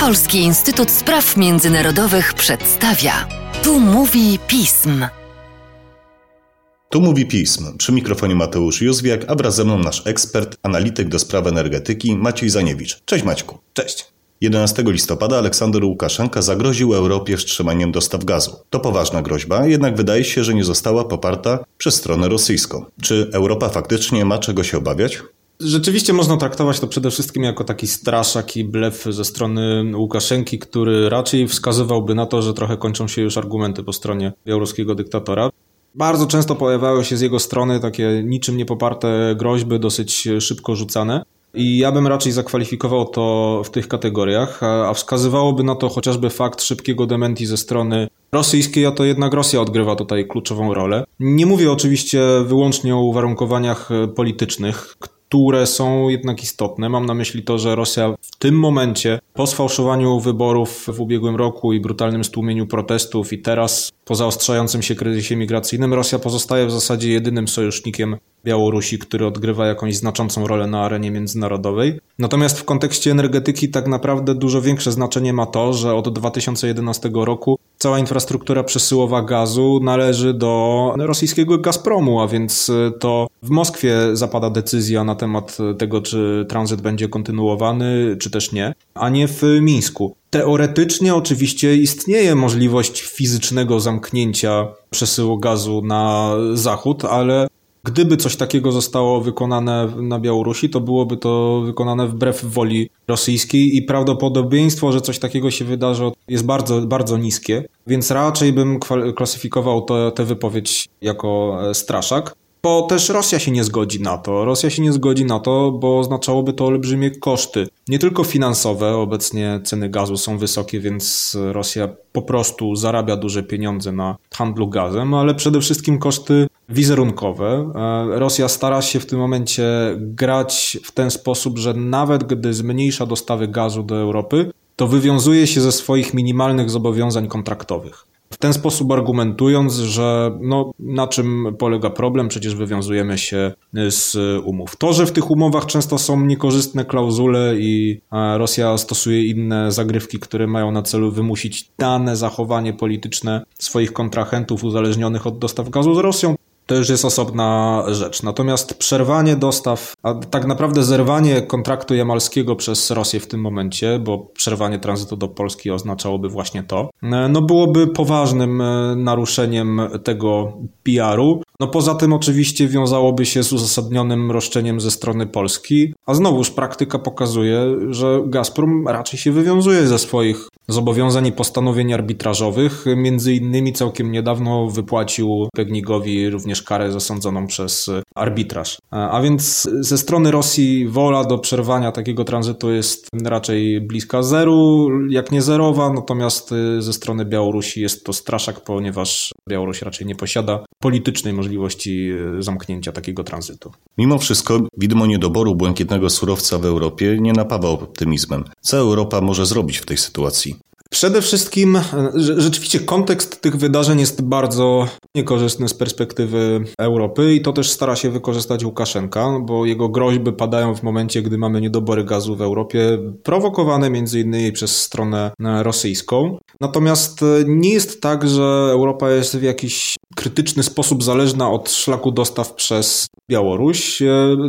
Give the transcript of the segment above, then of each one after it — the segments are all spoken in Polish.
Polski Instytut Spraw Międzynarodowych przedstawia. Tu mówi pism. Tu mówi pism. Przy mikrofonie Mateusz Józwiak, a wraz ze mną nasz ekspert, analityk do spraw energetyki Maciej Zaniewicz. Cześć Maćku. Cześć. 11 listopada Aleksander Łukaszenka zagroził Europie wstrzymaniem dostaw gazu. To poważna groźba, jednak wydaje się, że nie została poparta przez stronę rosyjską. Czy Europa faktycznie ma czego się obawiać? Rzeczywiście można traktować to przede wszystkim jako taki straszak i blef ze strony Łukaszenki, który raczej wskazywałby na to, że trochę kończą się już argumenty po stronie białoruskiego dyktatora. Bardzo często pojawiały się z jego strony takie niczym niepoparte groźby, dosyć szybko rzucane. I ja bym raczej zakwalifikował to w tych kategoriach, a wskazywałoby na to chociażby fakt szybkiego dementi ze strony rosyjskiej, a to jednak Rosja odgrywa tutaj kluczową rolę. Nie mówię oczywiście wyłącznie o uwarunkowaniach politycznych, które są jednak istotne. Mam na myśli to, że Rosja w tym momencie, po sfałszowaniu wyborów w ubiegłym roku i brutalnym stłumieniu protestów, i teraz po zaostrzającym się kryzysie migracyjnym, Rosja pozostaje w zasadzie jedynym sojusznikiem Białorusi, który odgrywa jakąś znaczącą rolę na arenie międzynarodowej. Natomiast w kontekście energetyki tak naprawdę dużo większe znaczenie ma to, że od 2011 roku cała infrastruktura przesyłowa gazu należy do rosyjskiego Gazpromu, a więc to w Moskwie zapada decyzja na temat tego, czy tranzyt będzie kontynuowany, czy też nie, a nie w Mińsku. Teoretycznie oczywiście istnieje możliwość fizycznego zamknięcia przesyłu gazu na zachód, ale Gdyby coś takiego zostało wykonane na Białorusi, to byłoby to wykonane wbrew woli rosyjskiej i prawdopodobieństwo, że coś takiego się wydarzy jest bardzo, bardzo niskie, więc raczej bym klasyfikował tę wypowiedź jako e, straszak. Bo też Rosja się nie zgodzi na to. Rosja się nie zgodzi na to, bo oznaczałoby to olbrzymie koszty. Nie tylko finansowe, obecnie ceny gazu są wysokie, więc Rosja po prostu zarabia duże pieniądze na handlu gazem, ale przede wszystkim koszty wizerunkowe. E, Rosja stara się w tym momencie grać w ten sposób, że nawet gdy zmniejsza dostawy gazu do Europy, to wywiązuje się ze swoich minimalnych zobowiązań kontraktowych. W ten sposób argumentując, że no, na czym polega problem, przecież wywiązujemy się z umów. To, że w tych umowach często są niekorzystne klauzule i Rosja stosuje inne zagrywki, które mają na celu wymusić dane zachowanie polityczne swoich kontrahentów uzależnionych od dostaw gazu z Rosją, to już jest osobna rzecz. Natomiast przerwanie dostaw, a tak naprawdę zerwanie kontraktu jamalskiego przez Rosję w tym momencie, bo przerwanie tranzytu do Polski oznaczałoby właśnie to, no byłoby poważnym e, naruszeniem tego PR-u. No poza tym oczywiście wiązałoby się z uzasadnionym roszczeniem ze strony Polski, a znowuż praktyka pokazuje, że Gazprom raczej się wywiązuje ze swoich zobowiązań i postanowień arbitrażowych. Między innymi całkiem niedawno wypłacił Pegnigowi również karę zasądzoną przez arbitraż. A więc ze strony Rosji wola do przerwania takiego tranzytu jest raczej bliska zeru, jak nie zerowa, natomiast ze strony Białorusi jest to straszak, ponieważ Białoruś raczej nie posiada politycznej możliwości zamknięcia takiego tranzytu. Mimo wszystko widmo niedoboru błękitnego surowca w Europie nie napawa optymizmem. Co Europa może zrobić w tej sytuacji? Przede wszystkim rzeczywiście kontekst tych wydarzeń jest bardzo niekorzystny z perspektywy Europy i to też stara się wykorzystać Łukaszenka, bo jego groźby padają w momencie, gdy mamy niedobory gazu w Europie, prowokowane między innymi przez stronę rosyjską. Natomiast nie jest tak, że Europa jest w jakiś krytyczny sposób zależna od szlaku dostaw przez Białoruś.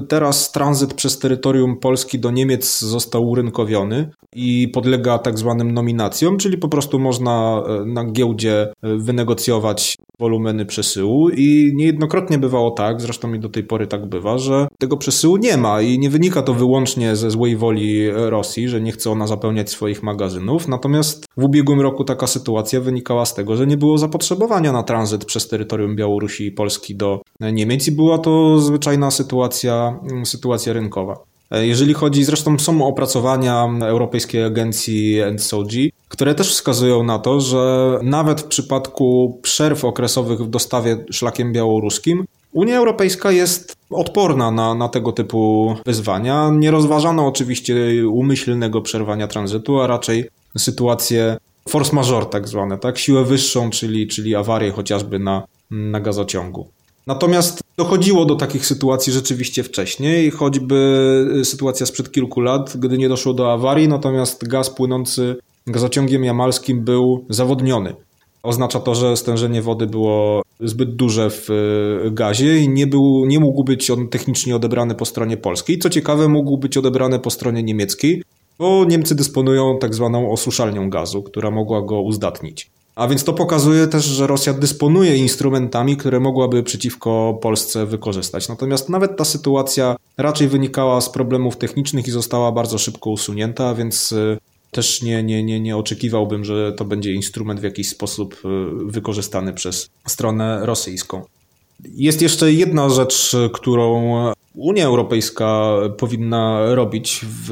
Teraz tranzyt przez terytorium Polski do Niemiec został urynkowiony i podlega tak zwanym nominacjom, czyli po prostu można e, na giełdzie e, wynegocjować wolumeny przesyłu i niejednokrotnie bywało tak, zresztą i do tej pory tak bywa, że tego przesyłu nie ma i nie wynika to wyłącznie ze złej woli Rosji, że nie chce ona zapełniać swoich magazynów, natomiast w ubiegłym roku taka sytuacja wynikała z tego, że nie było zapotrzebowania na tranzyt przez terytorium Białorusi i Polski do Niemiec i była to zwyczajna sytuacja, sytuacja rynkowa. Jeżeli chodzi, zresztą są opracowania Europejskiej Agencji NSOG, które też wskazują na to, że nawet w przypadku przerw okresowych w dostawie szlakiem białoruskim, Unia Europejska jest odporna na, na tego typu wyzwania. Nie rozważano oczywiście umyślnego przerwania tranzytu, a raczej sytuacje force majeure tak zwane, tak? Siłę wyższą, czyli, czyli awarię chociażby na, na gazociągu. Natomiast Dochodziło do takich sytuacji rzeczywiście wcześniej, choćby sytuacja sprzed kilku lat, gdy nie doszło do awarii, natomiast gaz płynący gazociągiem jamalskim był zawodniony. Oznacza to, że stężenie wody było zbyt duże w e, gazie i nie, był, nie mógł być on technicznie odebrany po stronie polskiej. Co ciekawe, mógł być odebrany po stronie niemieckiej, bo Niemcy dysponują tak zwaną osuszalnią gazu, która mogła go uzdatnić. A więc to pokazuje też, że Rosja dysponuje instrumentami, które mogłaby przeciwko Polsce wykorzystać. Natomiast nawet ta sytuacja raczej wynikała z problemów technicznych i została bardzo szybko usunięta, więc e, też nie, nie, nie, nie oczekiwałbym, że to będzie instrument w jakiś sposób e, wykorzystany przez stronę rosyjską. Jest jeszcze jedna rzecz, którą Unia Europejska powinna robić w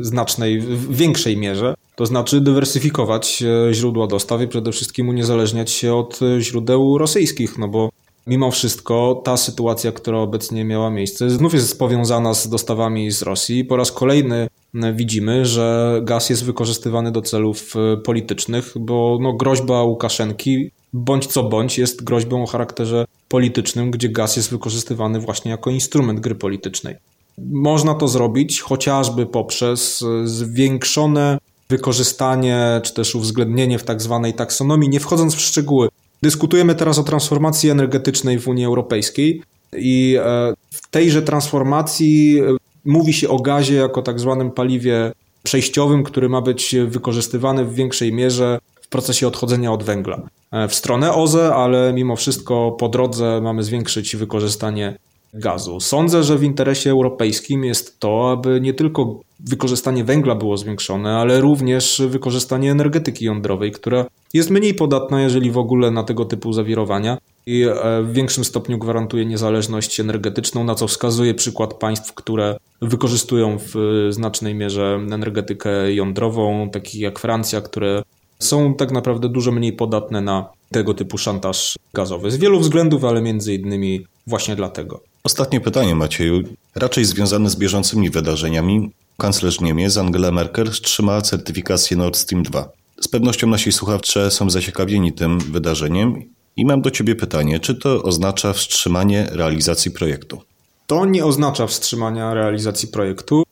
znacznej, w większej mierze, to znaczy dywersyfikować e, źródła dostaw i przede wszystkim uniezależniać się od źródeł rosyjskich, no bo mimo wszystko ta sytuacja, która obecnie miała miejsce, znów jest powiązana z dostawami z Rosji. Po raz kolejny widzimy, że gaz jest wykorzystywany do celów e, politycznych, bo no, groźba Łukaszenki, bądź co bądź, jest groźbą o charakterze politycznym, gdzie gaz jest wykorzystywany właśnie jako instrument gry politycznej. Można to zrobić chociażby poprzez e, zwiększone wykorzystanie czy też uwzględnienie w tak zwanej taksonomii, nie wchodząc w szczegóły. Dyskutujemy teraz o transformacji energetycznej w Unii Europejskiej i e, w tejże transformacji Mówi się o gazie jako tak zwanym paliwie przejściowym, który ma być wykorzystywany w większej mierze w procesie odchodzenia od węgla. E, w stronę OZE, ale mimo wszystko po drodze mamy zwiększyć wykorzystanie gazu. Sądzę, że w interesie europejskim jest to, aby nie tylko wykorzystanie węgla było zwiększone, ale również wykorzystanie energetyki jądrowej, która jest mniej podatna, jeżeli w ogóle na tego typu zawirowania i e, w większym stopniu gwarantuje niezależność energetyczną, na co wskazuje przykład państw, które wykorzystują w znacznej mierze energetykę jądrową, takich jak Francja, które są tak naprawdę dużo mniej podatne na tego typu szantaż gazowy. Z wielu względów, ale między innymi właśnie dlatego. Ostatnie pytanie, Macieju, raczej związane z bieżącymi wydarzeniami. Kanclerz Niemiec Angela Merkel wstrzymała certyfikację Nord Stream 2. Z pewnością nasi słuchacze są zaciekawieni tym wydarzeniem i mam do Ciebie pytanie, czy to oznacza wstrzymanie realizacji projektu? To nie oznacza wstrzymania realizacji projektu.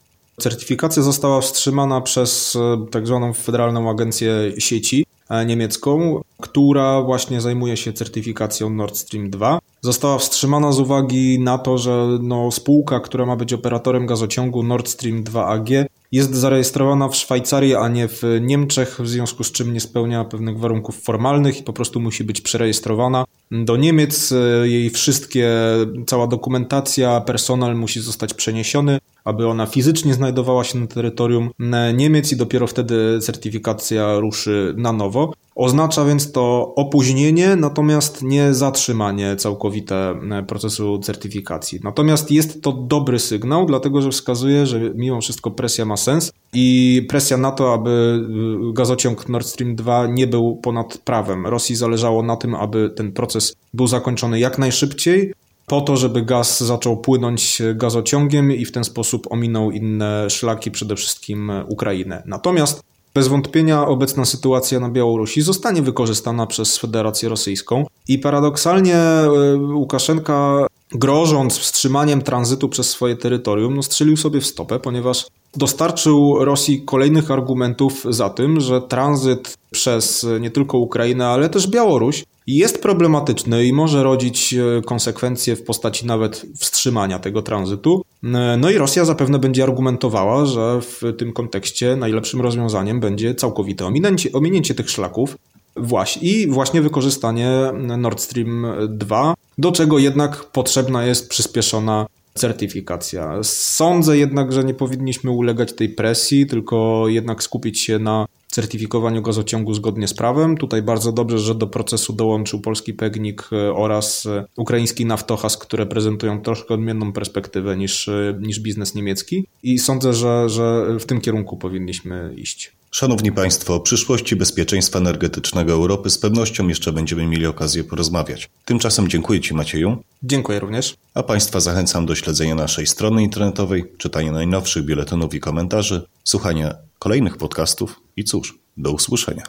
Certyfikacja została wstrzymana przez e, tak zwaną Federalną Agencję Sieci e, niemiecką, która właśnie zajmuje się certyfikacją Nord Stream 2. Została wstrzymana z uwagi na to, że no, spółka, która ma być operatorem gazociągu Nord Stream 2 AG jest zarejestrowana w Szwajcarii, a nie w Niemczech, w związku z czym nie spełnia pewnych warunków formalnych i po prostu musi być przerejestrowana do Niemiec. Jej wszystkie, cała dokumentacja, personel musi zostać przeniesiony, aby ona fizycznie znajdowała się na terytorium Niemiec i dopiero wtedy certyfikacja ruszy na nowo. Oznacza więc to opóźnienie, natomiast nie zatrzymanie całkowite procesu certyfikacji. Natomiast jest to dobry sygnał, dlatego że wskazuje, że mimo wszystko presja ma sens i presja na to, aby y, gazociąg Nord Stream 2 nie był ponad prawem. Rosji zależało na tym, aby ten proces był zakończony jak najszybciej, po to, żeby gaz zaczął płynąć gazociągiem i w ten sposób ominął inne szlaki, przede wszystkim Ukrainę. Natomiast bez wątpienia obecna sytuacja na Białorusi zostanie wykorzystana przez Federację Rosyjską i paradoksalnie e, Łukaszenka grożąc wstrzymaniem tranzytu przez swoje terytorium, no strzelił sobie w stopę, ponieważ dostarczył Rosji kolejnych argumentów za tym, że tranzyt przez nie tylko Ukrainę, ale też Białoruś jest problematyczny i może rodzić e, konsekwencje w postaci nawet wstrzymania tego tranzytu. E, no i Rosja zapewne będzie argumentowała, że w tym kontekście najlepszym rozwiązaniem będzie całkowite ominięcie, ominięcie tych szlaków właśnie, i właśnie wykorzystanie Nord Stream 2, do czego jednak potrzebna jest przyspieszona certyfikacja. Sądzę jednak, że nie powinniśmy ulegać tej presji, tylko jednak skupić się na certyfikowaniu gazociągu zgodnie z prawem. Tutaj bardzo dobrze, że do procesu dołączył polski PEGNIK e, oraz e, ukraiński Naftochas, które prezentują troszkę odmienną perspektywę niż, e, niż biznes niemiecki i sądzę, że, że w tym kierunku powinniśmy iść. Szanowni Państwo, o przyszłości bezpieczeństwa energetycznego Europy z pewnością jeszcze będziemy mieli okazję porozmawiać. Tymczasem dziękuję Ci Macieju. Dziękuję również. A Państwa zachęcam do śledzenia naszej strony internetowej, czytania najnowszych biuletynów i komentarzy, słuchania kolejnych podcastów i cóż, do usłyszenia.